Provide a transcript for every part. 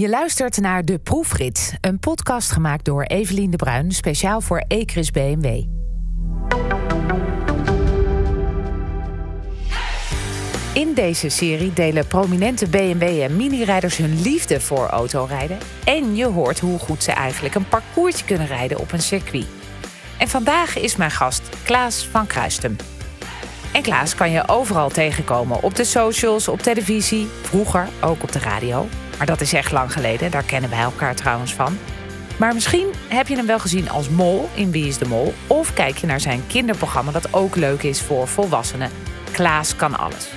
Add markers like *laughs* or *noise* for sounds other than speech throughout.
Je luistert naar De Proefrit, een podcast gemaakt door Evelien de Bruin, speciaal voor Ecris BMW. In deze serie delen prominente BMW en mini-rijders hun liefde voor autorijden. En je hoort hoe goed ze eigenlijk een parcoursje kunnen rijden op een circuit. En vandaag is mijn gast Klaas van Kruistum. En Klaas kan je overal tegenkomen. Op de socials, op televisie, vroeger ook op de radio. Maar dat is echt lang geleden, daar kennen wij elkaar trouwens van. Maar misschien heb je hem wel gezien als mol in Wie is de Mol. Of kijk je naar zijn kinderprogramma dat ook leuk is voor volwassenen. Klaas kan alles.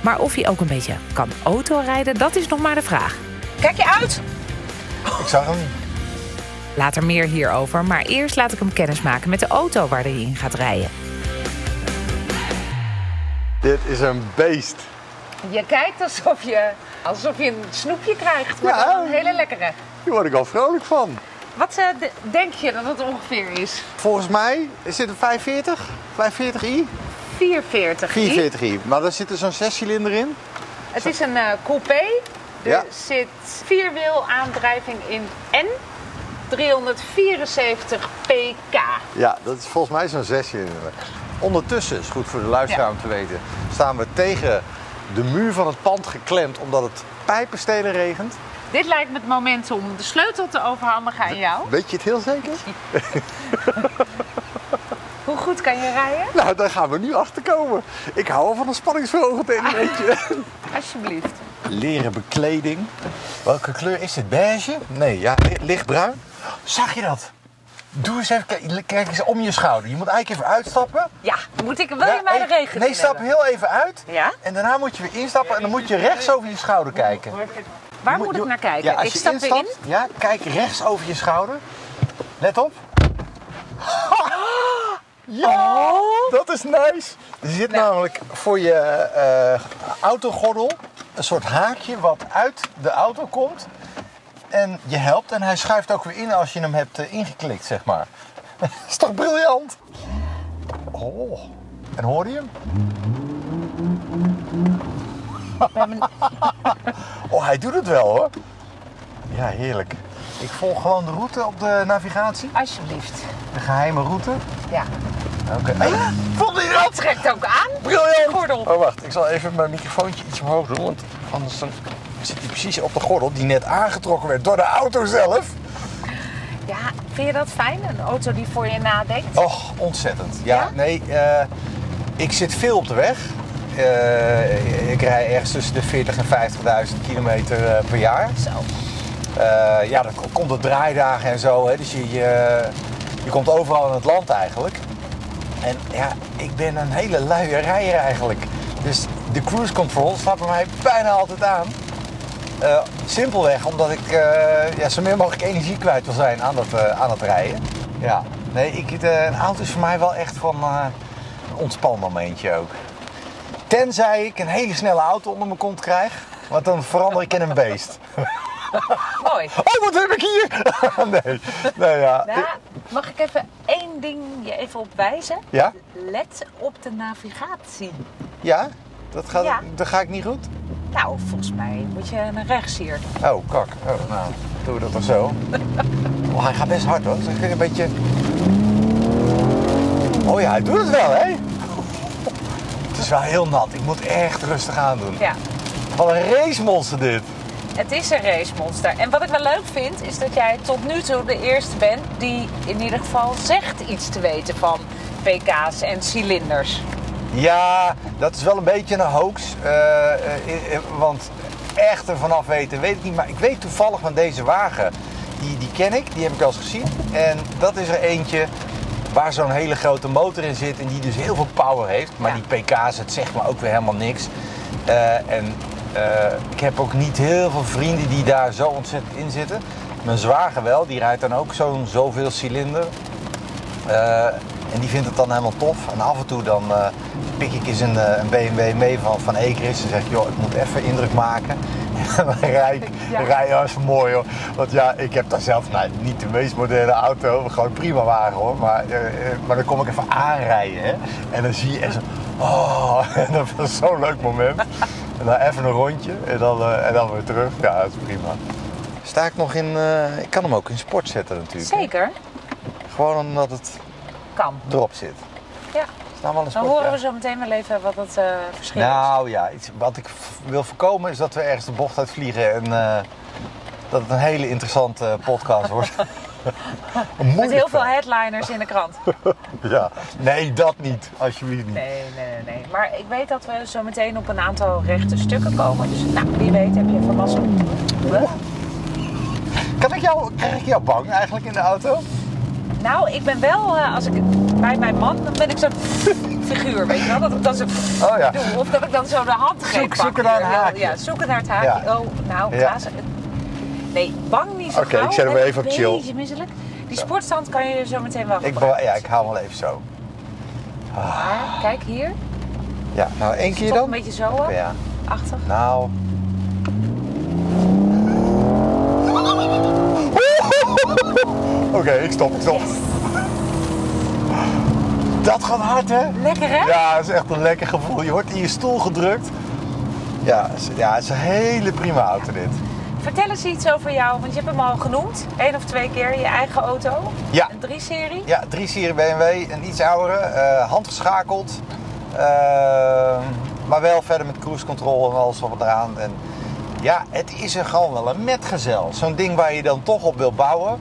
Maar of hij ook een beetje kan autorijden, dat is nog maar de vraag. Kijk je uit! Ik zag hem niet. Later meer hierover, maar eerst laat ik hem kennismaken met de auto waar hij in gaat rijden. Dit is een beest. Je kijkt alsof je, alsof je een snoepje krijgt, maar Ja. een hele lekkere. Hier word ik al vrolijk van. Wat eh, denk je dat het ongeveer is? Volgens mij is dit een 540? 540i? 440. 440i. Maar daar zit er zo'n zescilinder in. Het is een eh, coupé. Er Ja. zit vierwiel aandrijving in en 374 pk. Ja, dat is volgens mij zo'n zescilinder. Ondertussen, is goed voor de luisteraar om te weten, staan we tegen de muur van het pand geklemd omdat het pijpenstelen regent. Dit lijkt me het moment om de sleutel te overhandigen aan jou. Weet je het heel zeker? *laughs* Hoe goed kan je rijden? Nou, daar gaan we nu achter komen. Ik hou al van een spanningsverhogend elementje. *laughs* Alsjeblieft. Leren bekleding. Welke kleur is dit? Beige? Nee, ja, li- lichtbruin. Zag je dat? Doe eens even, kijk- kijk eens om je schouder. Je moet eigenlijk even uitstappen. Ja, moet ik, wil je mij de regen Nee, stap hebben? heel even uit. Ja? En daarna moet je weer instappen en dan moet je rechts over je schouder kijken. Waar moet ik naar kijken? Ja, als ik je stap weer in. instapt, Ja, kijk rechts over je schouder. Let op. *gasps* Ja, dat is nice. Er zit namelijk voor je eh, autogordel een soort haakje wat uit de auto komt. En je helpt en hij schuift ook weer in als je hem hebt eh, ingeklikt, zeg maar. *laughs* is toch briljant? Oh, en hoor je hem? *laughs* Oh, hij doet het wel hoor. Ja, heerlijk. Ik volg gewoon de route op de navigatie. Alsjeblieft. De geheime route. Ja. Oké. Hey, vond je dat? Trekt ook aan. Briljant! Gordel. Oh, wacht. Ik zal even mijn microfoontje iets omhoog doen. Want anders dan zit hij precies op de gordel die net aangetrokken werd door de auto zelf. Ja, vind je dat fijn? Een auto die voor je nadenkt? Och, ontzettend. Ja, Ja? nee. eh, ik zit veel op de weg. Eh, ik rij ergens tussen de 40 en 50.000 kilometer eh, per jaar. Zo. Ja, dan komt het draaidagen en zo. Hè. Dus je, je, je komt overal in het land eigenlijk. En ja, ik ben een hele luie rijder eigenlijk. Dus de cruise control staat bij mij bijna altijd aan. Eh, simpelweg omdat ik eh, ja, zo min mogelijk energie kwijt wil zijn aan het, eh, aan het rijden. Ja, nee, ik, eh, een auto is voor mij wel echt van een ontspanmomentje ook. Tenzij ik een hele snelle auto onder mijn kont krijg. Want dan verander ik in een beest. *laughs* Mooi. Oh, wat heb ik hier? *laughs* nee, nee ja. Nou, mag ik even één ding je even opwijzen? Ja? Let op de navigatie. Ja? Dat, gaat, Ja. dat ga ik niet goed? Nou, volgens mij moet je naar rechts hier. Oh, kak. Oh, nou, doen we dat toch zo? *laughs* Oh, hij gaat best hard hoor. Zeg ik een beetje... Oh ja, hij doet het wel, hè? Het is wel heel nat. Ik moet echt rustig aandoen. Ja, Wat een racemonster dit. het is een racemonster. En wat ik wel leuk vind, is dat jij tot nu toe de eerste bent die in ieder geval zegt iets te weten van pk's en cilinders. Ja, dat is wel een beetje een hoax. eh, eh, want echt er vanaf weten, weet ik niet. Maar ik weet toevallig van deze wagen. Die, die ken ik, die heb ik wel eens gezien. En dat is er eentje waar zo'n hele grote motor in zit. En die dus heel veel power heeft. Maar Ja. die pk's, het zegt me ook weer helemaal niks. Eh, en ik heb ook niet heel veel vrienden die daar zo ontzettend in zitten. Mijn zwager wel, die rijdt dan ook zo'n zoveel cilinder. Eh, en die vindt het dan helemaal tof. En af en toe dan eh, pik ik eens een, eh, een BMW mee van, van Ecris. En zeg ik, joh, ik moet even indruk maken. *laughs* Rij Ja. rij, mooi hoor. Want ja, ik heb daar zelf nou, niet de meest moderne auto. Gewoon prima wagen hoor. Maar, eh, maar dan kom ik even aanrijden. Hè? En dan zie je echt zo, oh, *laughs* en dat was zo'n leuk moment. En dan even een rondje en dan, eh, en dan weer terug. Ja, dat is prima. Sta ik nog in... eh, ik kan hem ook in sport zetten natuurlijk. Zeker. Gewoon omdat het Kan. erop zit. Ja. Staan we al in Dan horen we zo meteen wel even wat het eh, verschil is. Nou ja, iets, wat ik wil voorkomen is dat we ergens de bocht uitvliegen en eh, dat het een hele interessante podcast wordt. *laughs* Met heel veel headliners in de krant. *laughs* Ja, nee, dat niet. Alsjeblieft niet. Nee, nee, nee. Maar ik weet dat we zo meteen op een aantal rechte stukken komen. Dus nou, wie weet heb je. Wat? Kan ik jou, krijg ik jou bang eigenlijk in de auto? Nou, ik ben wel, eh, als ik bij mijn man, dan ben ik zo'n figuur, weet je wel? Dat ik dan zo Oh ja. doe. Of dat ik dan zo de handgreep Zoek- pak. zoeken naar hier. haakje. Ja, zoeken naar het haakje. Ja. Oh, nou. Klaas. eh, Nee, bang niet zo Oké, gauw. ik zet hem even op chill. beetje misselijk. Die sportstand kan je zo meteen wel Ik, ja, ik hou hem wel even zo. Maar, kijk hier. Ja, nou één keer dan? een beetje zo, hè? Ja, Achter. nou. Oké, ik stop, ik stop. Dat gaat hard, hè? Lekker, hè? Ja, dat is echt een lekker gevoel. Je wordt in je stoel gedrukt. Ja, het is- ja het is een hele prima auto dit. Vertel eens iets over jou, want je hebt hem al genoemd. Eén of twee keer, je eigen auto. Ja. Een 3-serie. Ja, 3-serie BMW, een iets oudere, eh, handgeschakeld. Eh, maar wel verder met cruise control en alles wat eraan. En ja, het is er gewoon wel een metgezel. Zo'n ding waar je dan toch op wil bouwen.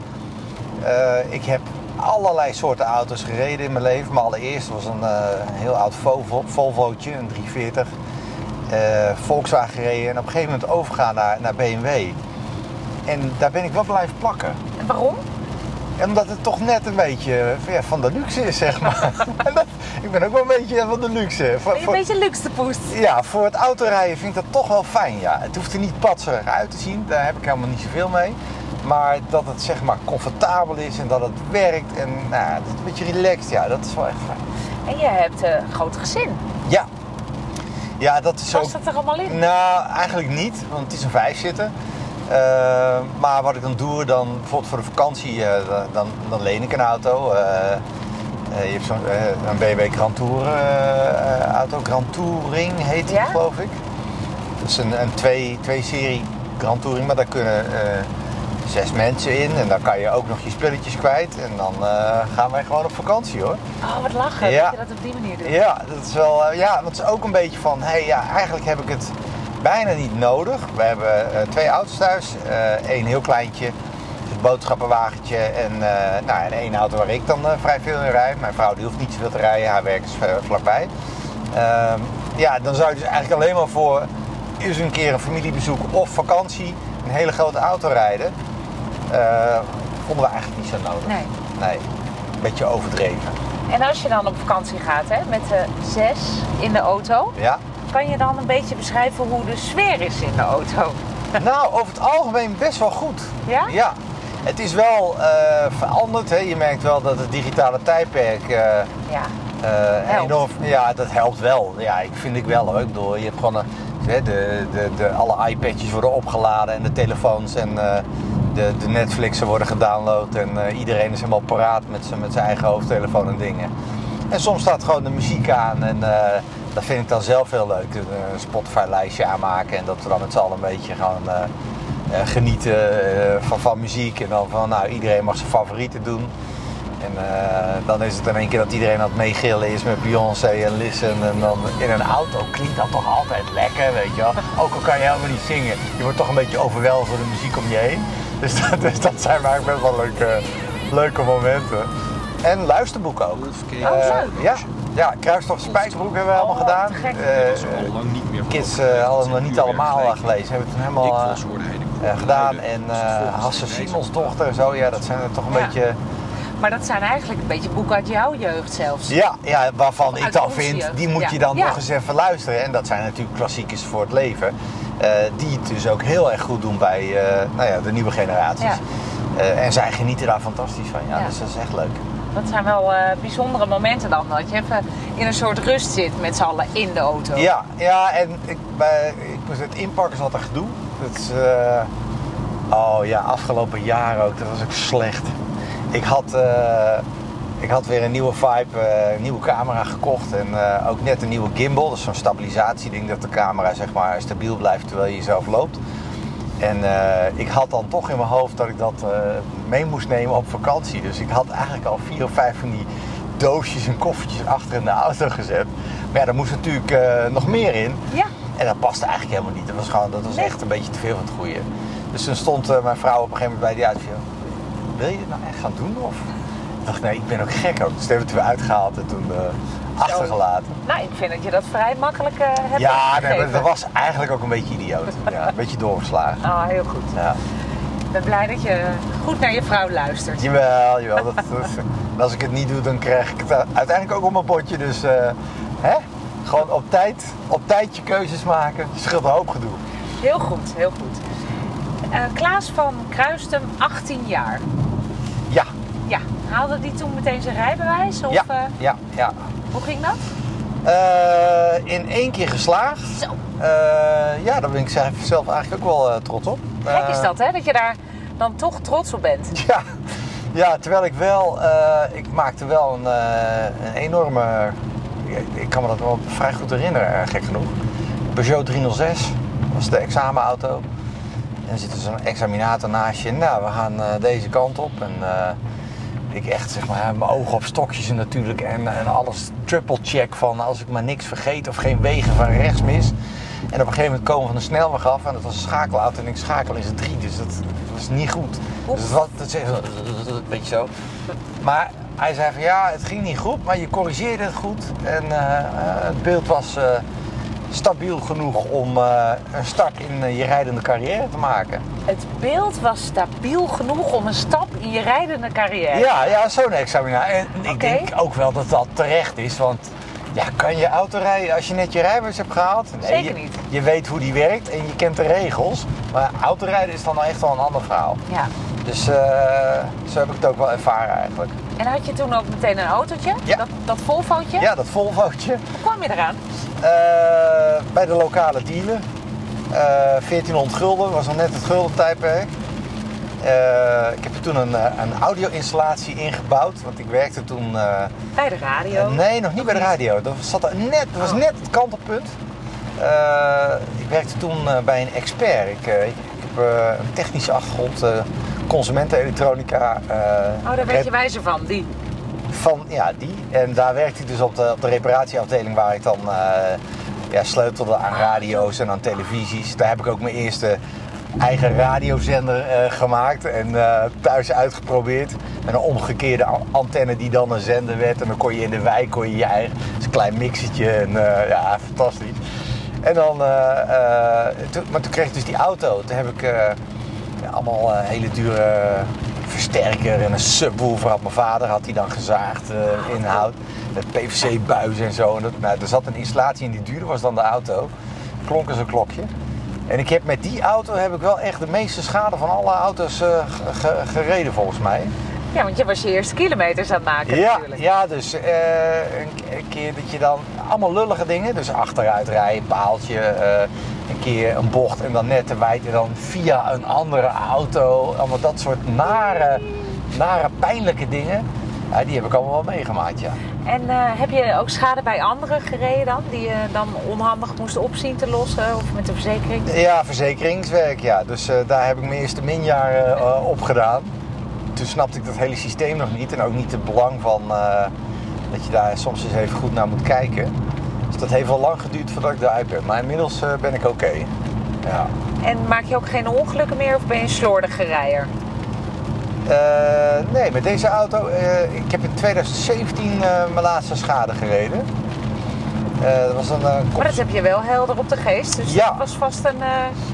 Eh, ik heb allerlei soorten auto's gereden in mijn leven. Mijn allereerste was een eh, heel oud Volvo, Volvootje, een 340. eh, Volkswagen gereden en op een gegeven moment overgaan naar, naar BMW. En daar ben ik wel blijven plakken. En waarom? Omdat het toch net een beetje ja, van de luxe is, zeg maar. *laughs* Ik ben ook wel een beetje van de luxe. Voor, een beetje luxe poest? ja, voor het autorijden vind ik dat toch wel fijn. Ja. Het hoeft er niet patserig uit te zien, daar heb ik helemaal niet zoveel mee. Maar dat het zeg maar comfortabel is en dat het werkt en nou, dat het een beetje relaxed, ja, dat is wel echt fijn. En je hebt eh, een groot gezin. Ja, ja dat is ook... Past dat er allemaal in? Nou, eigenlijk niet, want het is een vijfzitter. Eh maar wat ik dan doe, dan bijvoorbeeld voor de vakantie, eh, dan, dan leen ik een auto. Je hebt zo'n een BMW Grand Tour auto, Grand Touring heet die Ja? geloof ik. Dat is een, een twee, twee serie Grand Touring, maar daar kunnen zes mensen in. En dan kan je ook nog je spulletjes kwijt. En dan eh, gaan wij gewoon op vakantie hoor. Oh, wat lachen Ja. dat je dat op die manier doet. Ja, dat is wel. eh, ja, want het is ook een beetje van, hé, hey, ja, eigenlijk heb ik het bijna niet nodig. We hebben eh, twee auto's thuis, één heel kleintje, het boodschappenwagentje en, nou, en één auto waar ik dan vrij veel in rijd. Mijn vrouw die hoeft niet zoveel te rijden, haar werk is vlakbij. Ehm, ja, dan zou je dus eigenlijk alleen maar voor eens een keer een familiebezoek of vakantie een hele grote auto rijden. Eh, vonden we eigenlijk niet zo nodig. Nee. Nee, een beetje overdreven. En als je dan op vakantie gaat hè, met de zes in de auto, Ja. kan je dan een beetje beschrijven hoe de sfeer is in de auto? *laughs* Nou, over het algemeen best wel goed. Ja? Ja. Het is wel eh, veranderd. Hè. Je merkt wel dat het digitale tijdperk eh, Ja. Helpt. enorm... Ja, dat helpt wel. Ja, ik vind ik wel hoor. Ik bedoel, je hebt gewoon... De, de, de, alle iPadjes worden opgeladen en de telefoons en de, de Netflixen worden gedownload. En eh, iedereen is helemaal paraat met zijn met zijn eigen hoofdtelefoon en dingen. En soms staat gewoon de muziek aan en eh, dat vind ik dan zelf heel leuk. Een Spotify-lijstje aanmaken en dat we dan met z'n allen een beetje gaan eh, eh, genieten eh, van, van muziek. En dan van, nou, iedereen mag zijn favorieten doen. En eh, dan is het in één keer dat iedereen aan het meegillen is met Beyoncé en Listen. En dan in een auto klinkt dat toch altijd lekker, weet je wel. Ook al kan je helemaal niet zingen, je wordt toch een beetje overweldigd door de muziek om je heen. Dus *laughs* dat, dus dat zijn eigenlijk best wel leuke, leuke momenten. En luisterboeken ook. Oh, Eh, ja, ja, Kruistocht Spijkerbroek hebben we allemaal Oh, gedaan. te gek. Eh, was al lang niet meer kids eh, hadden nog niet allemaal gelezen. Hebben het toen helemaal gedaan. En eh volgens Hasse Simons dochter, zo ja, dat zijn er toch een Ja. beetje... Maar dat zijn eigenlijk een beetje boeken uit jouw jeugd zelfs. Ja, ja waarvan ik dan vind, die moet Ja. je dan Ja. nog eens even luisteren. En dat zijn natuurlijk klassiekers voor het leven. Eh, die het dus ook heel erg goed doen bij eh, nou ja, de nieuwe generaties. Ja. Eh, en zij genieten daar fantastisch van. Ja, Ja. Dus dat is echt leuk. Dat zijn wel bijzondere momenten dan. Dat je even in een soort rust zit met z'n allen in de auto. Ja, ja en ik, bij, ik het inpakken is altijd gedoe. Dat is, oh ja, afgelopen jaar ook, dat was ook slecht. Ik had, eh, ik had weer een nieuwe vibe, eh, een nieuwe camera gekocht. En eh, ook net een nieuwe gimbal. Dat is zo'n stabilisatieding dat de camera zeg maar, stabiel blijft terwijl je zelf loopt. En eh, ik had dan toch in mijn hoofd dat ik dat mee moest nemen op vakantie. Dus ik had eigenlijk al vier of vijf van die doosjes en koffertjes achter in de auto gezet. Maar ja, daar moest natuurlijk nog meer in. Ja. En dat paste eigenlijk helemaal niet. Dat was, gewoon, dat was Nee. echt een beetje te veel van het goede. Dus toen stond mijn vrouw op een gegeven moment bij die van, Wil je dit nou echt gaan doen? Of? Dacht, nee, ik ben ook gek ook. Dus toen hebben we uitgehaald en toen eh, achtergelaten. Nou, ik vind dat je dat vrij makkelijk eh hebt Ja, nee, dat was eigenlijk ook een beetje idioot. *laughs* Ja, een beetje doorgeslagen. Ah, heel goed. Ja. Ik ben blij dat je goed naar je vrouw luistert. Jawel, jawel. Dat, *laughs* dat- en als ik het niet doe, dan krijg ik het uiteindelijk ook op mijn bordje. Dus eh, hè? gewoon op tijd, op tijd je keuzes maken. Scheelt een hoop gedoe. Heel goed, heel goed. Klaas van Kruistum, 18 jaar. Haalde die toen meteen zijn rijbewijs? Of ja, eh, ja, ja. hoe ging dat? Eh, in één keer geslaagd. Zo. Eh, ja, daar ben ik zelf zelf eigenlijk ook wel trots op. Gek is dat, hè? Dat je daar dan toch trots op bent. *laughs* Ja, ja terwijl ik wel, ik maakte wel een, een enorme, ik- kan me dat wel vrij goed herinneren, gek genoeg. Peugeot 306 was de examenauto. En er zit dus een examinator naast je. Nou, we gaan deze kant op. En ik echt, zeg maar, mijn ogen op stokjes en natuurlijk. En, en alles triple check van als ik maar niks vergeet of geen wegen van rechts mis. En op een gegeven moment komen we van de snelweg af en dat was een schakelauto en ik schakel in z'n drie. Dus dat, was niet goed. Dus het was, dat is echt zo, weet je zo. Maar hij zei van ja, het ging niet goed, maar je corrigeerde het goed. En eh, eh, het beeld was eh, stabiel genoeg om eh, een start in eh, je rijdende carrière te maken. Het beeld was stabiel genoeg om een stap in je rijdende carrière. Ja, ja zo'n examinatie. En ik denk ook wel dat dat terecht is, want ja, kan je auto rijden als je net je rijbewijs hebt gehaald? Zeker je, niet. Je weet hoe die werkt en je kent de regels, maar autorijden is dan echt wel een ander verhaal. Ja. Dus eh, zo heb ik het ook wel ervaren eigenlijk. En had je toen ook meteen een autootje? Ja. Dat, dat Volvootje? Ja, dat Volvootje. Kwam je eraan? Eh, bij de lokale dealer. Eh 1400 gulden, was nog net het guldentijdperk. Eh ik heb er toen een, eh, een audio-installatie ingebouwd, want ik werkte toen... eh, Bij de radio. nee, nog niet bij de radio. Dat, zat er net, dat was Oh. net het kantelpunt. Eh, ik werkte toen eh, bij een expert. Ik, eh, ik heb eh, een technische achtergrond, eh consumentenelektronica. eh, Oh, daar werd je wijzer van, die. Van ja, die. En daar werkte ik dus op de, op de reparatieafdeling waar ik dan eh, ja, sleutelde aan radio's en aan televisies. Daar heb ik ook mijn eerste eigen radiozender eh, gemaakt en eh, thuis uitgeprobeerd. Met een omgekeerde antenne die dan een zender werd. En dan kon je in de wijk kon je, je eigen klein mixertje. En ja, fantastisch. En dan, maar toen kreeg ik dus die auto. Toen heb ik allemaal hele dure versterker en een subwoofer had mijn vader had hij dan gezaagd eh inhoud. Met PVC-buis en zo. En dat, nou, er zat een installatie in die duurder was dan de auto. Klonk als een klokje. En ik heb met die auto heb ik wel echt de meeste schade van alle auto's eh, ge- ge- gereden volgens mij. Ja, want je was je eerste kilometers aan het maken Ja, natuurlijk. ja dus eh, een, keer dat je dan allemaal lullige dingen, dus achteruit rijden, paaltje, een keer een bocht en dan net te wijd en dan via een andere auto, allemaal dat soort nare, nare pijnlijke dingen. Ja, die heb ik allemaal wel meegemaakt, ja. En eh, heb je ook schade bij anderen gereden dan? Die je dan onhandig moest opzien te lossen? Of met de verzekering? Ja, verzekeringswerk, ja. Dus eh, daar heb ik mijn eerste minjaren eh, op gedaan. Toen snapte ik dat hele systeem nog niet en ook niet het belang van dat je daar soms eens even goed naar moet kijken. Dus dat heeft wel lang geduurd voordat ik eruit ben. Maar inmiddels eh, ben ik oké. Ja. En maak je ook geen ongelukken meer of ben je een slordige rijder? Eh, nee, met deze auto, eh, ik heb in 2017 eh, mijn laatste schade gereden. Dat was een Maar dat heb je wel helder op de geest. Dus Ja. dat was vast een...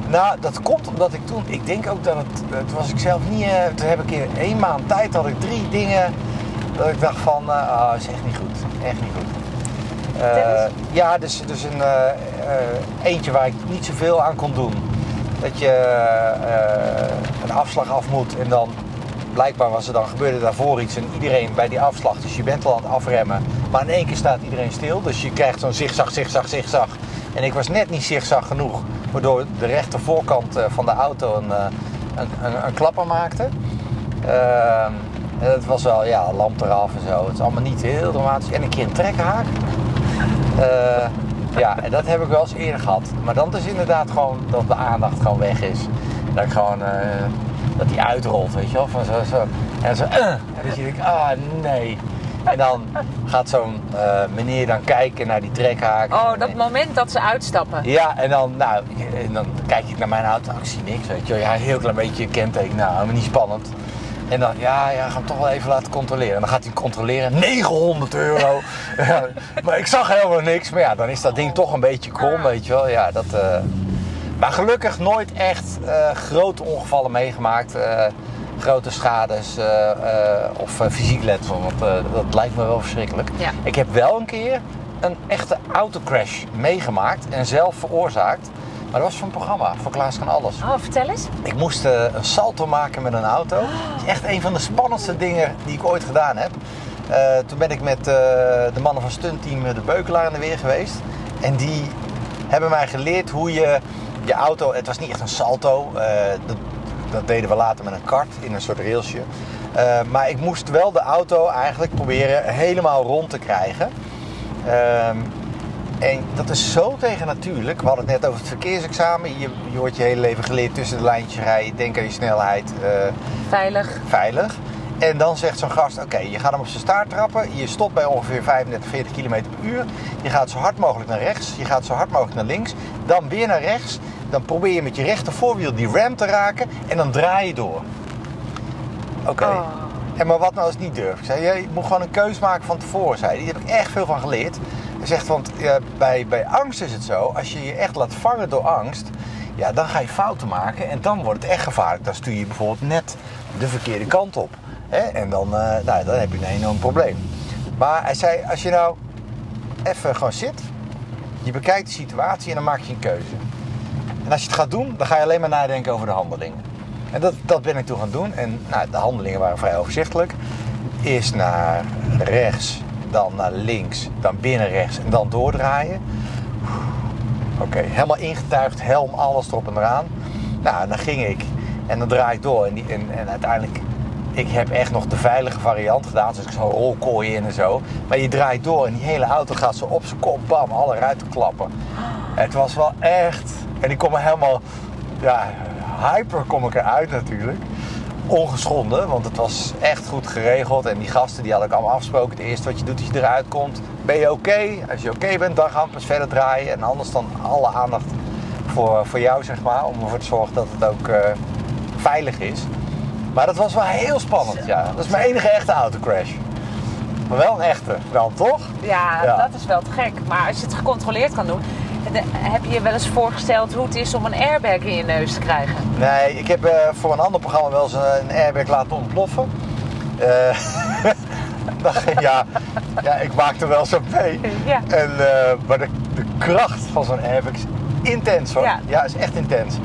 Nou, dat komt omdat ik toen, ik denk ook dat het, toen was ik zelf niet, toen heb ik in één maand tijd had ik drie dingen dat ik dacht van, ah, is echt niet goed, echt niet goed. Eh, ja, dus, dus een eh, eh, eentje waar ik niet zoveel aan kon doen. Dat je een afslag af moet en dan blijkbaar was er dan gebeurde daarvoor iets en iedereen bij die afslag, dus je bent al aan het afremmen, maar in één keer staat iedereen stil, dus je krijgt zo'n zigzag, zigzag, zigzag. En ik was net niet zigzag genoeg, waardoor de rechter voorkant eh, van de auto een, een, een, een klapper maakte. En het was wel, ja, lamp eraf en zo. Het is allemaal niet heel dramatisch. En een keer een trekhaak. Eh, ja, en dat heb ik wel eens eerder gehad. Maar dan is inderdaad gewoon dat de aandacht gewoon weg is. Dat ik gewoon, eh, dat die uitrolt, weet je wel. Van zo, zo. En zo, eh, en dat je denkt, ah nee. En dan gaat zo'n meneer dan kijken naar die trekhaak. Oh, dat moment dat ze uitstappen. Ja, en dan, nou, en dan kijk ik naar mijn auto. Ik zie niks, weet je wel. Ja, een heel klein beetje kenteken. Nou, helemaal niet spannend. En dan, ja, ja, ga hem toch wel even laten controleren. En dan gaat hij controleren. 900 euro. *laughs* Ja, maar ik zag helemaal niks. Maar ja, dan is dat ding toch een beetje krom, weet je wel. Ja, dat... eh, Maar gelukkig nooit echt eh, grote ongevallen meegemaakt. eh, grote schades of fysiek letsel. Want dat lijkt me wel verschrikkelijk. Ja. Ik heb wel een keer een echte autocrash meegemaakt en zelf veroorzaakt. Maar dat was voor een programma, voor Klaas kan alles. Oh, vertel eens. Ik moest eh, een salto maken met een auto. Dat is echt een van de spannendste dingen die ik ooit gedaan heb. Eh, toen ben ik met eh, de mannen van stuntteam de Beukelaar in de weer geweest. En die hebben mij geleerd hoe je je auto... Het was niet echt een salto. dat, dat deden we later met een kart in een soort railsje. Maar ik moest wel de auto eigenlijk proberen helemaal rond te krijgen. En dat is zo tegennatuurlijk. We hadden het net over het verkeersexamen. Je, je wordt je hele leven geleerd tussen de lijntjes rijden. Denk aan je snelheid. eh, Veilig. veilig. En dan zegt zo'n gast, oké, je gaat hem op zijn staart trappen. Je stopt bij ongeveer 35, 40 km per uur. Je gaat zo hard mogelijk naar rechts. Je gaat zo hard mogelijk naar links. Dan weer naar rechts. Dan probeer je met je rechter voorwiel die ram te raken. En dan draai je door. Oké. Oh. En maar wat nou als het niet durft? Ik zei, je moet gewoon een keus maken van tevoren. Zei. Daar heb ik echt veel van geleerd. Zegt, want bij, bij angst is het zo. Als je je echt laat vangen door angst. Ja, dan ga je fouten maken. En dan wordt het echt gevaarlijk. Dan stuur je bijvoorbeeld net de verkeerde kant op. Hè? En dan, eh, nou, dan heb je een enorm probleem. Maar hij zei, als je nou even gewoon zit. Je bekijkt de situatie en dan maak je een keuze. En als je het gaat doen, dan ga je alleen maar nadenken over de handelingen. En dat, dat ben ik toen gaan doen. En nou, de handelingen waren vrij overzichtelijk. Eerst naar rechts, dan naar links, dan binnen rechts en dan doordraaien. Oké, helemaal ingetuigd, helm, alles erop en eraan. Nou, dan ging ik en dan draai ik door. En, die, en uiteindelijk, ik heb echt nog de veilige variant gedaan. Dus ik zo'n rolkooi in en zo. Maar je draait door en die hele auto gaat zo op zijn kop, bam, alle ruiten klappen. Het was wel echt... En ik kom er helemaal... Ja, hyper kom ik eruit natuurlijk. Ongeschonden, want het was echt goed geregeld. En die gasten die hadden ik allemaal afgesproken. Het eerste wat je doet als je eruit komt, ben je oké? Als je oké bent, dan gaan we pas verder draaien. En anders dan alle aandacht voor, voor jou, zeg maar. Om ervoor te zorgen dat het ook eh, veilig is. Maar dat was wel heel spannend, ja. Dat is mijn enige echte autocrash. Maar wel een echte, dan toch? Ja, Ja. dat is wel te gek. Maar als je het gecontroleerd kan doen, heb je je wel eens voorgesteld hoe het is om een airbag in je neus te krijgen? Nee, ik heb eh, voor een ander programma wel eens een, airbag laten ontploffen. *laughs* Dat- ja, ja, ik maakte wel zo mee. Ja. En, eh, maar de, de kracht van zo'n airbag is intens hoor. Ja. Ja, is echt intens.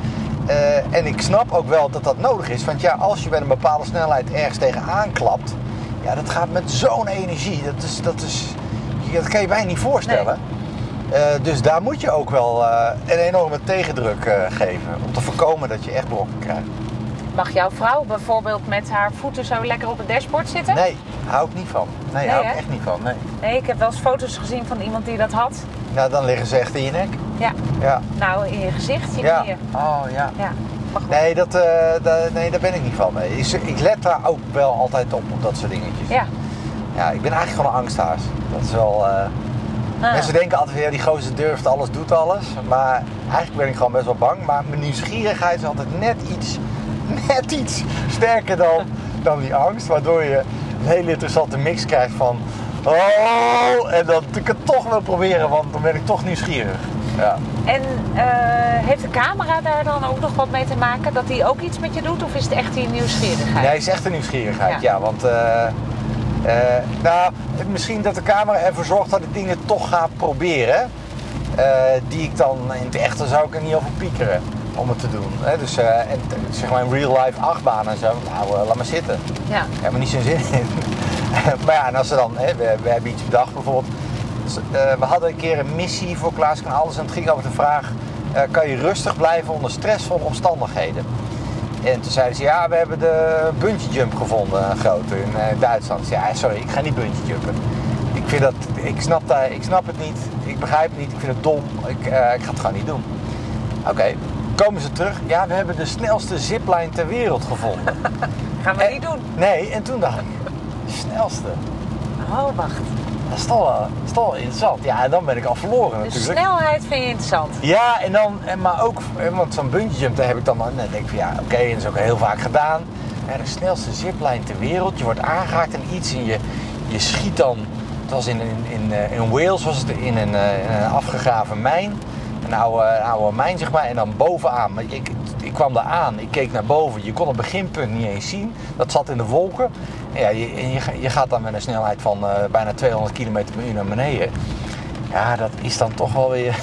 En ik snap ook wel dat dat nodig is. Want ja, als je met een bepaalde snelheid ergens tegenaan klapt... Ja, dat gaat met zo'n energie. Dat, is, dat, is, dat kan je bijna niet voorstellen. Dus daar moet je ook wel eh, een enorme tegendruk eh, geven. Om te voorkomen dat je echt brokken krijgt. Mag jouw vrouw bijvoorbeeld met haar voeten zo lekker op het dashboard zitten? Nee, hou ik niet van. Nee, Nee, hou ik echt niet van. Nee. Nee, ik heb wel eens foto's gezien van iemand die dat had. Nou, dan liggen ze echt in je nek. Ja, Ja. nou in je gezicht, je Ja. knieën. Oh ja. Ja. Nee, dat, eh, da- nee, daar ben ik niet van. Ik, ik let daar ook wel altijd op, op dat soort dingetjes. Ja. Ja, ik ben eigenlijk gewoon een angsthaas. Dat is wel... eh, Ah. Mensen denken altijd, ja, die gozer durft alles, doet alles. Maar eigenlijk ben ik gewoon best wel bang. Maar mijn nieuwsgierigheid is altijd net iets, *laughs* net iets sterker dan, dan die angst. Waardoor je een hele interessante mix krijgt van... Oh, en dat ik het toch wil proberen, want dan ben ik toch nieuwsgierig. Ja. En eh, heeft de camera daar dan ook nog wat mee te maken? Dat die ook iets met je doet? Of is het echt die nieuwsgierigheid? Nee, is echt een nieuwsgierigheid, ja. Ja. want, eh, eh, nou, misschien dat de camera ervoor zorgt dat ik dingen toch ga proberen. eh, die ik dan in het echte zou ik er niet over piekeren om het te doen. Hè? Dus eh, en, zeg maar in real life achtbaan en zo, nou, laat maar zitten. Ja. Helemaal niet zo'n zin in. *laughs* maar ja, en als ze dan, hè, we, we hebben iets bedacht bijvoorbeeld. Dus, we hadden een keer een missie voor Klaas kan alles en het ging over de vraag: kan je rustig blijven onder stressvolle omstandigheden? En toen zeiden ze, ja, we hebben de bungee jump gevonden, een grote, in eh, Duitsland. Ja, sorry, ik ga niet bungee jumpen. Ik, vind dat, ik, snap dat, ik snap het niet, ik begrijp het niet, ik vind het dom, ik, eh, ik ga het gewoon niet doen. Oké, komen ze terug, ja, we hebben de snelste zipline ter wereld gevonden. *laughs* Gaan we En- niet doen. Nee, en toen dacht ik, snelste, Oh, wacht. Dat is toch wel, dat is toch wel interessant. Ja, en dan ben ik al verloren De natuurlijk. snelheid vind je interessant. Ja, en dan, en maar ook, eh, want zo'n bungee jump, daar heb ik dan, dan denk ik van ja, oké, en dat is ook heel vaak gedaan. Ja, de snelste zipline ter wereld, je wordt aangeraakt en iets en je, je schiet dan, het was in, in, in, eh, in Wales was het in een, eh, in een afgegraven mijn, een oude, een oude mijn zeg maar, en dan bovenaan. Maar ik kwam daar aan, ik keek naar boven, je kon het beginpunt niet eens zien, dat zat in de wolken. En ja, je, je, ga- je gaat dan met een snelheid van eh, bijna 200 km per uur naar beneden. Ja, dat is dan toch wel weer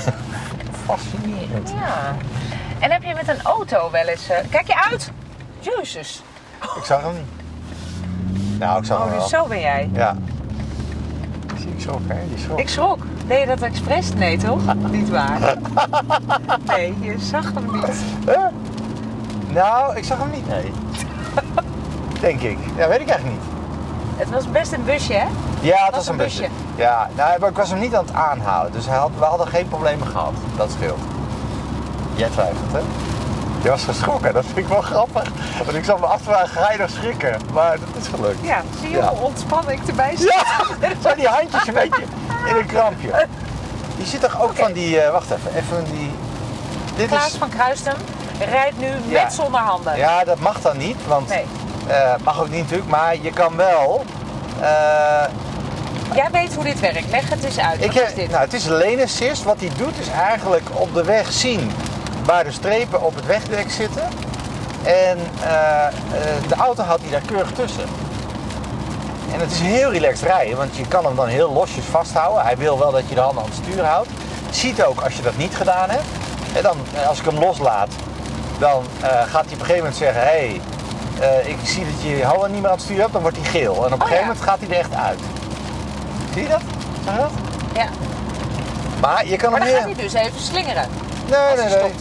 *laughs* fascinerend. Ja. En heb je met een auto wel eens... eh, Kijk je uit! Jezus. Ik zag hem niet. Nou, ik zag Oh, hem wel. dus zo ben jij. Ja. Zie ik schrok, hè? Die schrok. Ik schrok. Deed je dat expres? Nee, toch? *laughs* Niet waar. Nee, je zag hem niet. Nou, ik zag hem niet, nee. *laughs* Denk ik. Ja, weet ik eigenlijk niet. Het was best een busje, hè? Ja, het Was was een busje. busje. Ja, nou, maar ik was hem niet aan het aanhouden. Dus hij had, we hadden geen problemen gehad. Dat scheelt. Jij twijfelt, hè? Je was geschrokken, dat vind ik wel grappig. Want ik zat me af te vragen, ga je nog schrikken? Maar dat is gelukt. Ja, zie je Ja. hoe ontspannen ik erbij zit? Ja, zo die handjes een beetje in een krampje. Je ziet toch ook van die, eh, wacht even, even die... Dit Klaas is, van Kruistum rijdt nu Ja. met zonder handen. ja, dat mag dan niet, want Nee. eh, mag ook niet natuurlijk, maar je kan wel... eh, Jij weet hoe dit werkt. Leg het eens uit. ik is dit? nou, het is een lane assist. Wat hij doet is eigenlijk op de weg zien waar de strepen op het wegdek zitten. En eh, de auto houdt hij daar keurig tussen. En het is heel relaxed rijden, want je kan hem dan heel losjes vasthouden. Hij wil wel dat je de handen aan het stuur houdt. Ziet ook als je dat niet gedaan hebt. En dan, als ik hem loslaat, dan eh, gaat hij op een gegeven moment zeggen: Hé, hey, ik zie dat je je handen niet meer aan het stuur hebt, dan wordt hij geel. En op een gegeven ja. moment gaat hij er echt uit. Zie je dat? Zag je dat? Ja. Maar je kan Maar hem dan heel... gaat hij dus even slingeren. Nee, nee, nee.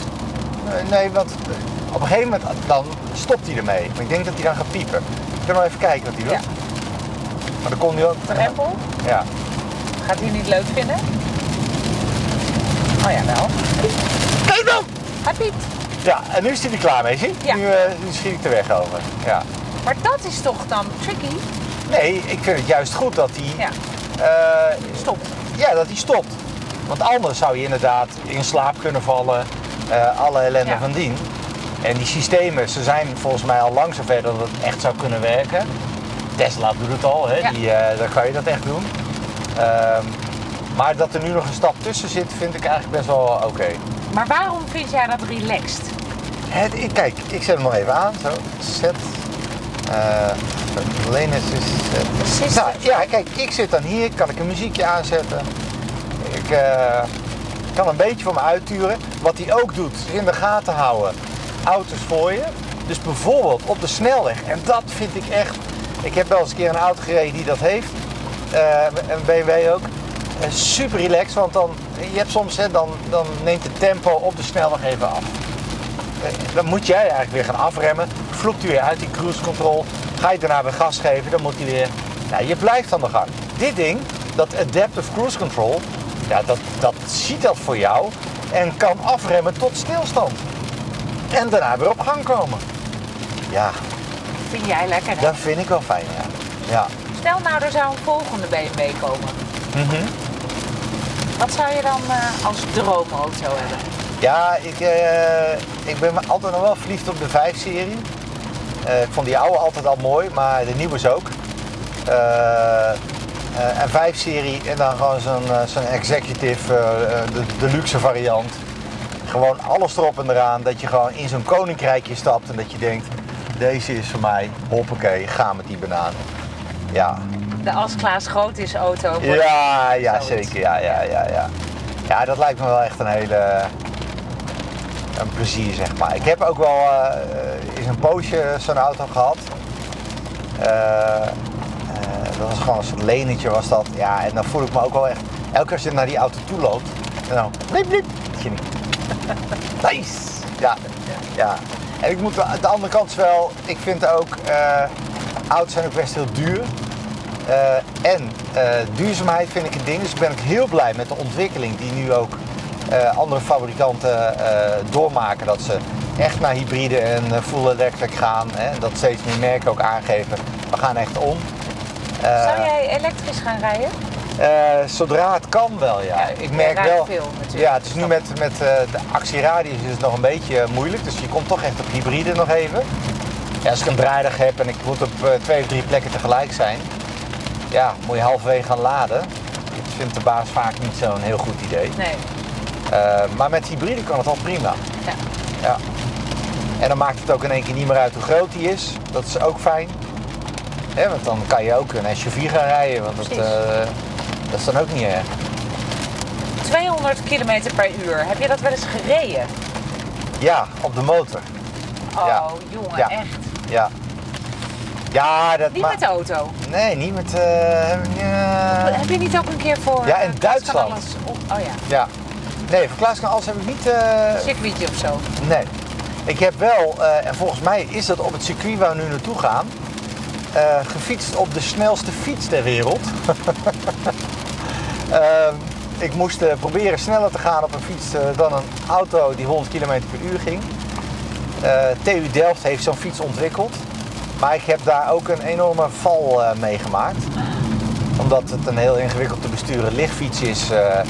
nee. Nee, want eh, op een gegeven moment dan stopt hij ermee. Maar ik denk dat hij dan gaat piepen. Ik kan wel even kijken wat hij doet. Ja. Maar dan kon hij ook... Drempel. Ja. Gaat hij niet leuk vinden? Oh ja, wel. Kijk dan! Hij piept. Ja, en nu is hij er klaar mee, zie je? Ja. Nu, eh, nu schiet ik de weg over. Ja. Maar dat is toch dan tricky? Nee, ik vind het juist goed dat hij... Ja. eh, Stopt. ja, dat hij stopt. Want anders zou je inderdaad in slaap kunnen vallen. eh, alle ellende Ja. van dien. En die systemen, ze zijn volgens mij al lang zover dat het echt zou kunnen werken. Tesla doet het al, hè? Ja. Die, daar kan je dat echt doen. Ehm, maar dat er nu nog een stap tussen zit, vind ik eigenlijk best wel oké. Maar waarom vind jij dat relaxed? Het- ik- Kijk, ik zet hem nog even aan. Zo, zet. Uh, Lane assist, zet. Assist. Nou, ja, kijk, ik zit dan hier, kan ik een muziekje aanzetten. Ik eh, kan een beetje voor me uitturen. Wat hij ook doet, is in de gaten houden. Auto's voor je. Dus bijvoorbeeld op de snelweg. En dat vind ik echt. Ik heb wel eens een keer een auto gereden die dat heeft. Eh, een BMW ook. Eh, super relaxed, want dan, je hebt soms, hè, dan, dan neemt het tempo op de snelweg even af. Eh, Dan moet jij eigenlijk weer gaan afremmen. Vloekt hij weer uit die cruise control. Ga je daarna weer gas geven, dan moet hij weer. Nou, je blijft aan de gang. Dit ding, dat Adaptive Cruise Control, ja, dat, dat ziet dat voor jou en kan afremmen tot stilstand. En daarna weer op gang komen. Ja, Vind jij lekker, hè? dat vind ik wel fijn, ja. Ja. Stel nou, er zou een volgende BMW komen. Mhm. Wat zou je dan eh, als droomauto hebben? Ja, ik, eh, ik ben altijd nog wel verliefd op de 5-serie. Eh, ik vond die oude altijd al mooi, maar de nieuwe is ook. Een 5-serie en dan gewoon zo'n zo'n executive, de, de luxe variant. Gewoon alles erop en eraan, dat je gewoon in zo'n koninkrijkje stapt en dat je denkt, deze is voor mij, hoppakee, ga met die banaan. Ja, De als Klaas groot is auto. ja, ja Zoiets. zeker. Ja, ja, ja, ja. ja, dat lijkt me wel echt een hele. een plezier, zeg maar. Ik heb ook wel eh eens een poosje zo'n auto gehad. Eh, eh, dat was gewoon een soort lenetje, was dat. Ja, en dan voel ik me ook wel echt. Elke keer als je naar die auto toe loopt, en dan. Je niet. *laughs* Nice! Ja, ja. En ik moet, de andere kant is wel, ik vind ook, auto's zijn ook best heel duur. Eh, en eh, duurzaamheid vind ik een ding. Dus ik ben ook heel blij met de ontwikkeling die nu ook eh, andere fabrikanten doormaken. Dat ze echt naar hybride en full electric gaan. Hè, en dat steeds meer merken ook aangeven. We gaan echt om. Zou jij elektrisch gaan rijden? zodra het kan wel, ja. Ja, ik merk wel. veel ja, het is nu met, met de actieradius is het nog een beetje moeilijk. Dus je komt toch echt op hybride nog even. Ja, als ik een draaidag heb en ik moet op twee of drie plekken tegelijk zijn, ja, moet je halverwege gaan laden. Dat vindt de baas vaak niet zo'n heel goed idee. Nee. Eh, maar met hybride kan het al prima. Ja. Ja. En dan maakt het ook in één keer niet meer uit hoe groot die is. Dat is ook fijn. Hè, want dan kan je ook een SUV gaan rijden. Want dat, eh, dat is dan ook niet erg. 200 km per uur. Heb je dat wel eens gereden? Ja, op de motor. Oh, Ja. jongen, Ja. echt. Ja. Ja, dat Niet met de auto. Nee, niet met... eh, ja. Heb je niet ook een keer voor... Ja, eh, in Klaas Duitsland. Op- Oh ja, ja. Nee, voor Klaas alles heb ik niet... eh, circuitje of zo. Nee. Ik heb wel, eh, en volgens mij is dat op het circuit waar we nu naartoe gaan, eh, gefietst op de snelste fiets ter wereld. *laughs* Ehm, ik moest eh, proberen sneller te gaan op een fiets eh, dan een auto die 100 km per uur ging. Eh, TU Delft heeft zo'n fiets ontwikkeld. Maar ik heb daar ook een enorme val eh, meegemaakt. Omdat het een heel ingewikkeld te besturen lichtfiets is. eh,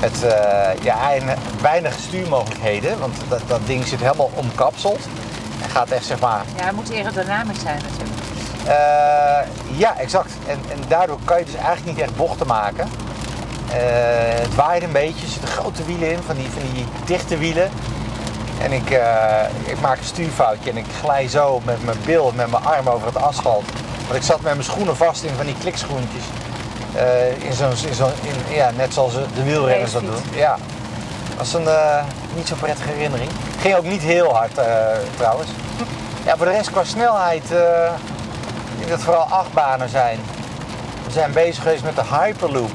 met eh, ja, ein- weinig stuurmogelijkheden. Want dat, dat ding zit helemaal omkapseld. En gaat echt zeg maar Ja, het moet aerodynamisch zijn natuurlijk. ja, exact. En, en daardoor kan je dus eigenlijk niet echt bochten maken. Het waait een beetje, er zitten grote wielen in, van die, van die dichte wielen. En ik, eh, ik maak een stuurfoutje en ik glij zo met mijn bil, met mijn arm over het asfalt. Want ik zat met mijn schoenen vast in van die klikschoentjes. Eh, in zo'n, in zo'n, in, ja, net zoals de wielrenners dat doen. Ja, dat was een eh, niet zo prettige herinnering. Ging ook niet heel hard trouwens. Ja, voor de rest qua snelheid, ik denk dat het vooral achtbanen zijn. We zijn bezig geweest met de Hyperloop.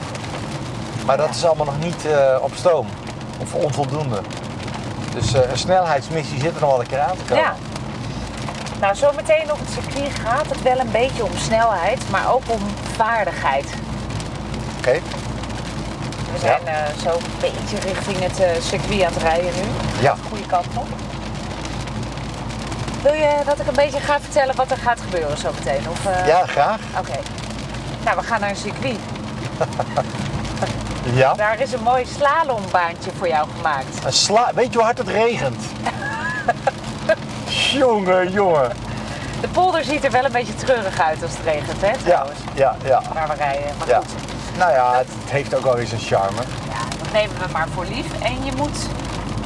Maar dat is allemaal nog niet op stoom. Of onvoldoende. Dus eh, een snelheidsmissie zit er nog wel een keer aan te komen. Ja. Nou, zometeen op het circuit gaat het wel een beetje om snelheid, maar ook om vaardigheid. Oké. We zijn eh, zo een beetje richting het eh, circuit aan het rijden nu. Ja. Goede kant op. Wil je dat ik een beetje ga vertellen wat er gaat gebeuren zometeen? Of, Ja, graag. Oké. Nou, we gaan naar een circuit. *laughs* Ja. Daar is een mooi slalombaantje voor jou gemaakt. Een sla Weet je hoe hard het regent? *laughs* jongen, jongen. De polder ziet er wel een beetje treurig uit als het regent, hè, Ja, trouwens. ja, ja. Waar we rijden. Maar ja. goed, Nou ja, het heeft ook wel weer zijn charme. ja, dat nemen we maar voor lief. En je moet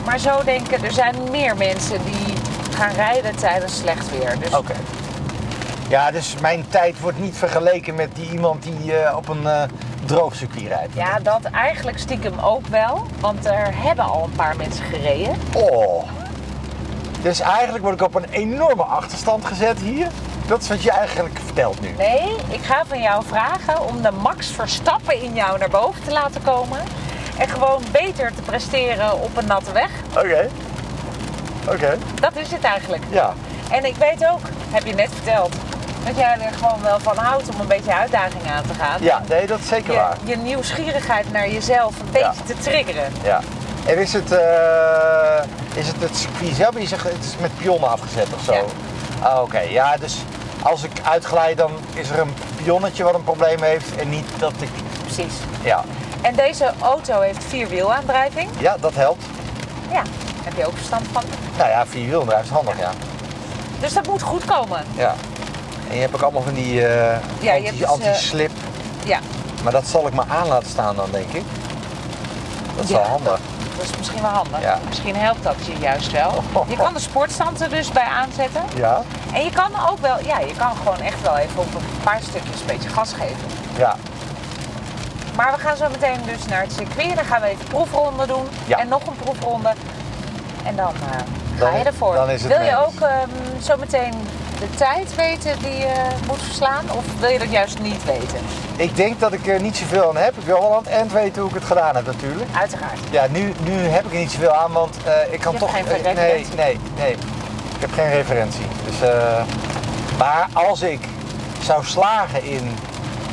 maar zo denken, er zijn meer mensen die gaan rijden tijdens slecht weer. Dus Oké. Ja, dus mijn tijd wordt niet vergeleken met die iemand die eh, op een eh droog circuit rijdt. ja, dat eigenlijk stiekem ook wel. Want er hebben al een paar mensen gereden. Oh. Dus eigenlijk word ik op een enorme achterstand gezet hier. Dat is wat je eigenlijk vertelt nu. Nee, ik ga van jou vragen om de Max Verstappen in jou naar boven te laten komen. En gewoon beter te presteren op een natte weg. Oké. Oké. Dat is het eigenlijk. Ja. En ik weet ook, heb je net verteld, dat jij er gewoon wel van houdt om een beetje uitdaging aan te gaan. Ja, nee, dat is zeker waar. Je, je nieuwsgierigheid naar jezelf een beetje Ja. te triggeren. Ja. En is het, eh, is het het circuit zelf? Je zegt het is met pionnen afgezet of zo? Ja. Ah, Oké, ja, dus als ik uitglijd dan is er een pionnetje wat een probleem heeft en niet dat ik... Precies. Ja, En deze auto heeft vierwielaandrijving. ja dat helpt. Ja, heb je ook verstand van. Nou ja, vierwielendrijf is handig, ja. Dus dat moet goed komen. ja. En je hebt ook allemaal van die je hebt anti- dus, eh, anti-slip. Ja, Maar dat zal ik maar aan laten staan dan, denk ik. Dat is wel Ja, handig. dat is misschien wel handig. Ja. Misschien helpt dat je juist wel. Je kan de sportstand er dus bij aanzetten. Ja? En je kan ook wel, ja, je kan gewoon echt wel even op een paar stukjes een beetje gas geven. Ja. Maar we gaan zo meteen dus naar het circuit. Dan gaan we even proefronden doen. Ja. En nog een proefronde. En dan eh, ga Dan- je ervoor. dan is het wil je ook ehm, zo meteen de tijd weten die je moet verslaan? Of wil je dat juist niet weten? Ik denk dat ik er niet zoveel aan heb. Ik wil wel aan het eind weten hoe ik het gedaan heb natuurlijk. Uiteraard. Ja, nu, nu heb ik er niet zoveel aan, want eh, ik kan Je toch... geen eh, nee, nee, nee. heb geen referentie. Dus, eh, maar als ik zou slagen in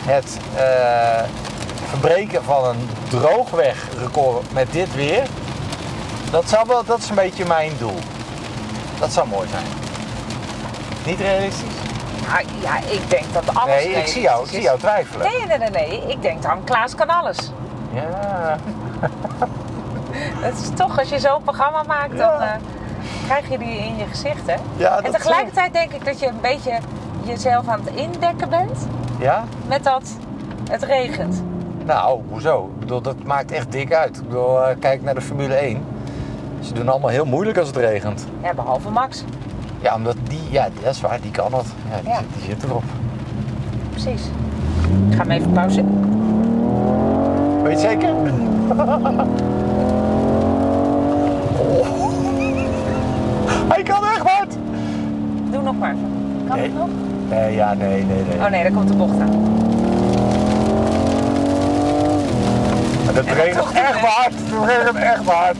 het eh, verbreken van een droogwegrecord met dit weer, dat, zou wel, dat is een beetje mijn doel. Dat zou mooi zijn. Niet realistisch? Ah, ja, ik denk dat alles Nee, ik zie jou, ik zie jou twijfelen. Nee, nee, nee, nee. Ik denk dan, Klaas kan alles. Ja, *laughs* Het is toch, als je zo'n programma maakt, Ja. dan eh, krijg je die in je gezicht, hè? Ja, en dat tegelijkertijd denk ik dat je een beetje jezelf aan het indekken bent ja? met dat het regent. Nou, hoezo? Ik bedoel, dat maakt echt dik uit. Ik bedoel, eh, kijk naar de Formule 1. Ze doen allemaal heel moeilijk als het regent. Ja, behalve Max. Ja, omdat die, ja, dat is waar, die kan dat. Ja, die, Ja. Zit, die zit erop. Precies. Ik ga hem even pauzeren. Weet je zeker? *laughs* Oh. Hij kan echt hard! Doe nog maar. Kan Nee. het nog? Nee, ja, nee, nee, nee. Oh nee, daar komt de bocht aan. Maar dat dan regent echt hard. Dat regent echt hard.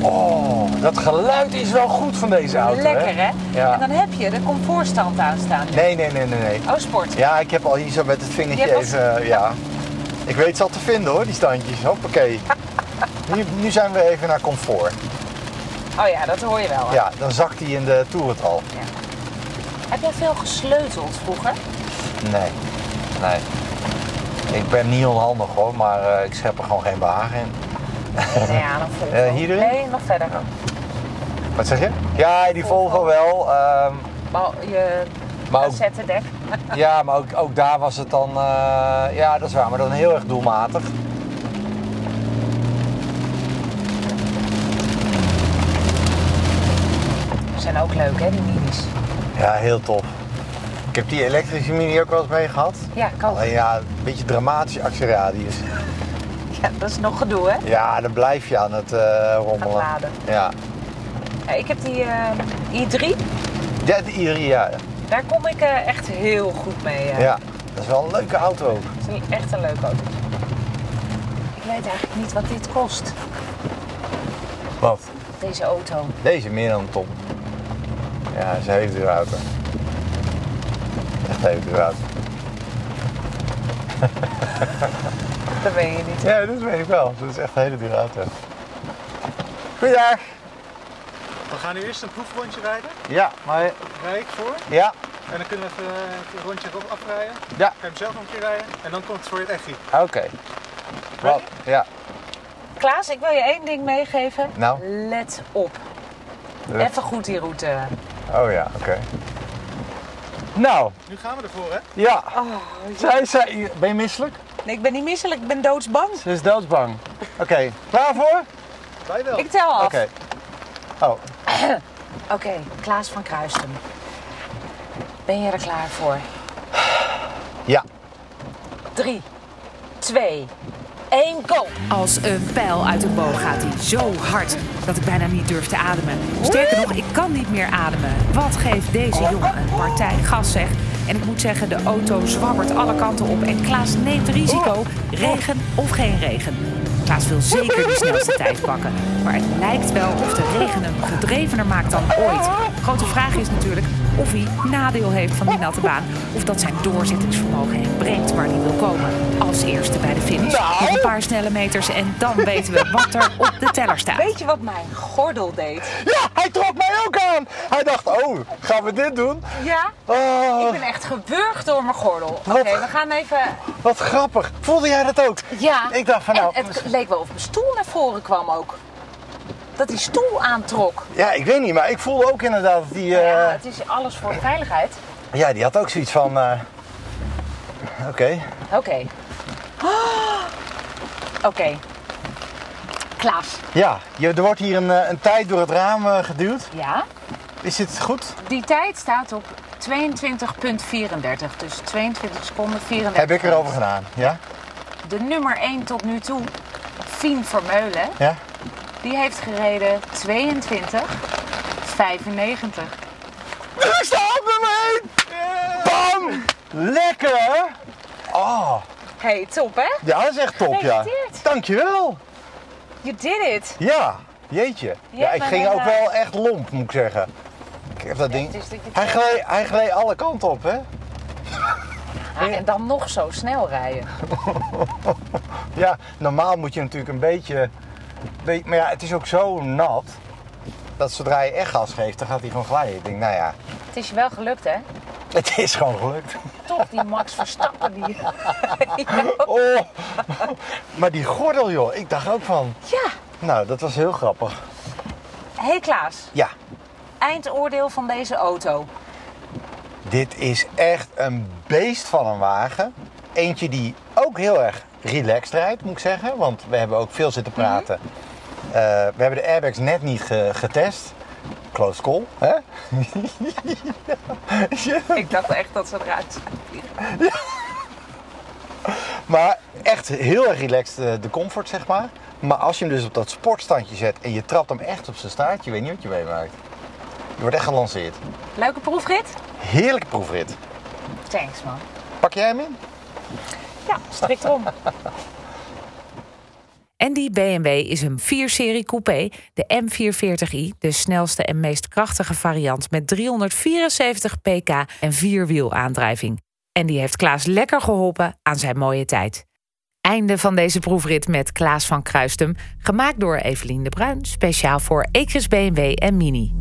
Oh, dat geluid is wel goed van deze auto, Lekker, hè? Ja. En dan heb je de comfortstand aanstaan. Nee, nee, nee, nee, nee. Oh, sport. Ja, ik heb al hier zo met het vingertje even, ja. Ik weet ze al te vinden hoor, die standjes. Hoppakee. *laughs* Nu, nu zijn we even naar comfort. Oh ja, dat hoor je wel. hè? Ja, dan zakt hij in de toerental. Heb jij veel gesleuteld vroeger? Nee, nee. Ik ben niet onhandig hoor, maar eh, ik schep er gewoon geen behagen in. Ja, nog *laughs* Volvo. Eh, hier erin? Nee, nog verder. Wat zeg je? Ja, die Volvo. Volvo wel. ehm, Maar je maar ook, cassettedek. *laughs* ja, maar ook, ook daar was het dan, eh, ja dat is waar, maar dan heel erg doelmatig. zijn ook leuk, hè, die minis. Ja, heel tof. Ik heb die elektrische mini ook wel eens mee gehad. Ja, ook. Alleen ja, een beetje dramatische actieradius. Ja, dat is nog gedoe, hè? Ja, dan blijf je aan het eh, rommelen. laden. Ja. Ik heb die eh, i3. Ja, de Iri, ja. Daar kom ik eh, echt heel goed mee. ja. Dat is wel een leuke auto ook. Het is echt een leuke auto. Ik weet eigenlijk niet wat dit kost, Wat? deze auto. Deze meer dan een ton. Ja, dat is een auto. Echt een hele dure auto. *laughs* Dat weet je niet. Ja, dat weet ik wel. Dat is echt een hele dure auto. Goeiedag. We gaan nu eerst een proefrondje rijden. Ja, maar... Rij ik voor. Ja, En dan kunnen we even eh, een rondje erop afrijden. ja. Ga je hem zelf nog een keer rijden. En dan komt het voor je het echi. Oké. Wat? Ja. Klaas, ik wil je één ding meegeven. Nou? Let op. Even goed die route. Oh ja, oké. Nou, Nu gaan we ervoor, hè? ja. Oh, Zij, zij, ben je misselijk? Nee, ik ben niet misselijk, ik ben doodsbang. Ze is doodsbang. Oké, klaar voor? Wij wel. Ik tel af. Oké. Oh, *clears throat* Oké, Klaas van Kruisten. Ben je er klaar voor? ja. 3, 2, 1, go! Als een pijl uit de boog gaat hij zo hard dat ik bijna niet durf te ademen. Sterker nog, ik kan niet meer ademen. Wat geeft deze jongen een partij gas zeg? En ik moet zeggen, de auto zwabbert alle kanten op en Klaas neemt risico. Regen of geen regen. Klaas wil zeker de snelste *laughs* tijd pakken. Maar het lijkt wel of de regen hem gedrevener maakt dan ooit. Grote vraag is natuurlijk of hij nadeel heeft van die natte baan. Of dat zijn doorzettingsvermogen hem brengt waar hij wil komen. Als eerste bij de finish. Nog een paar snelle meters en dan weten we wat er op de teller staat. Weet je wat mijn gordel deed? Ja, hij trok mij ook aan. Hij dacht, oh, gaan we dit doen? Ja? Oh, Ik ben echt gewurgd door mijn gordel. Oké, we gaan even... wat grappig. Voelde jij dat ook? Ja. Ik dacht van nou... En het leek wel of mijn stoel naar voren kwam ook. Dat die stoel aantrok. Ja, ik weet niet, maar ik voelde ook inderdaad dat die... eh, Ja, het is alles voor veiligheid. Ja, die had ook zoiets van... eh, Oké. Oké. *gasps* Oké. Klaas. Ja, je, er wordt hier een, eh, een tijd door het raam eh, geduwd. Ja? Is dit goed? Die tijd staat op 22,34. Dus 22 seconden 34. Heb ik erover gedaan, ja? De nummer 1 tot nu toe, Fien Vermeulen, Ja? Die heeft gereden 22, 95. Er staat nummer 1! Bam! Lekker? Oh, Hey, top hè? ja, dat is echt top, ja. Dankjewel. You did it. Ja, jeetje. Ja, ik ging ook eh, wel echt lomp, moet ik zeggen. of dat ding. het is dat je- Hij gleed, hij gleed alle kanten op, hè? Ja, en dan nog zo snel rijden. *laughs* Ja, normaal moet je natuurlijk een beetje, be- Maar ja, het is ook zo nat. Dat zodra je echt gas geeft, dan gaat hij gewoon glijden. Ik denk, nou ja, Het is je wel gelukt, hè? *laughs* het is gewoon gelukt. Toch, die Max Verstappen. Die... *laughs* Oh, maar die gordel, joh. Ik dacht ook van, Ja. nou, dat was heel grappig. Hé hey Klaas, Ja, eindoordeel van deze auto. dit is echt een beest van een wagen. Eentje die ook heel erg relaxed rijdt, moet ik zeggen. Want we hebben ook veel zitten praten. Eh, we hebben de airbags net niet ge- getest. Close call, hè? *laughs* Ik dacht echt dat ze eruit zijn. *laughs* Maar echt heel erg relaxed eh, de comfort, zeg maar. Maar als je hem dus op dat sportstandje zet en je trapt hem echt op zijn staart, je weet niet wat je meemaakt. Je wordt echt gelanceerd. Leuke proefrit? Heerlijke proefrit. Thanks man. Pak jij hem in? Ja, strikt om. En die BMW is een 4-serie coupé, de M440i, de snelste en meest krachtige variant met 374 pk en vierwielaandrijving. En die heeft Klaas lekker geholpen aan zijn mooie tijd. Einde van deze proefrit met Klaas van Kruistum, gemaakt door Evelien de Bruin, speciaal voor Ecris BMW en Mini.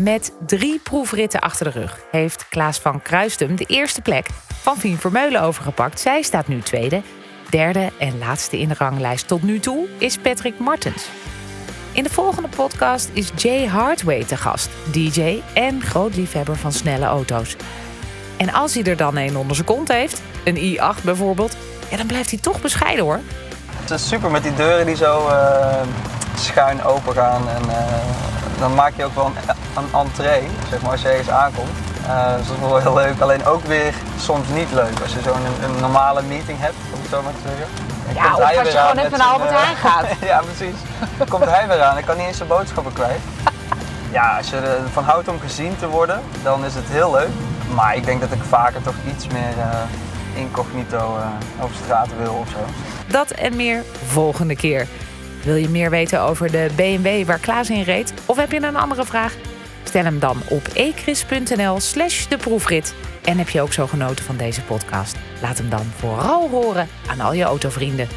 Met drie proefritten achter de rug heeft Klaas van Kruistum de eerste plek van Fien Vermeulen overgepakt. Zij staat nu tweede. Derde en laatste in de ranglijst tot nu toe is Patrick Martens. In de volgende podcast is Jay Hardway te gast, DJ en groot liefhebber van snelle auto's. En als hij er dan een onder zijn kont heeft, een i8 bijvoorbeeld, ja, dan blijft hij toch bescheiden hoor. Het is super met die deuren die zo eh, schuin open gaan. En eh, dan maak je ook wel een, een entree, zeg maar, als je ergens aankomt. Eh, dus dat is wel heel leuk. Alleen ook weer soms niet leuk. Als je zo'n een, een normale meeting hebt, om het zo maar te zeggen. Ja, of als je gewoon even naar Albert eh, Heijn gaat. *laughs* ja, precies. Dan komt hij weer aan. Ik kan niet eens zijn boodschappen kwijt. *laughs* Ja, als je ervan houdt om gezien te worden, dan is het heel leuk. Maar ik denk dat ik vaker toch iets meer eh, incognito eh, over straat wil of zo. Dat en meer volgende keer. Wil je meer weten over de BMW waar Klaas in reed? Of heb je een andere vraag? Stel hem dan op ecris.nl slash de proefrit. En heb je ook zo genoten van deze podcast? Laat hem dan vooral horen aan al je autovrienden.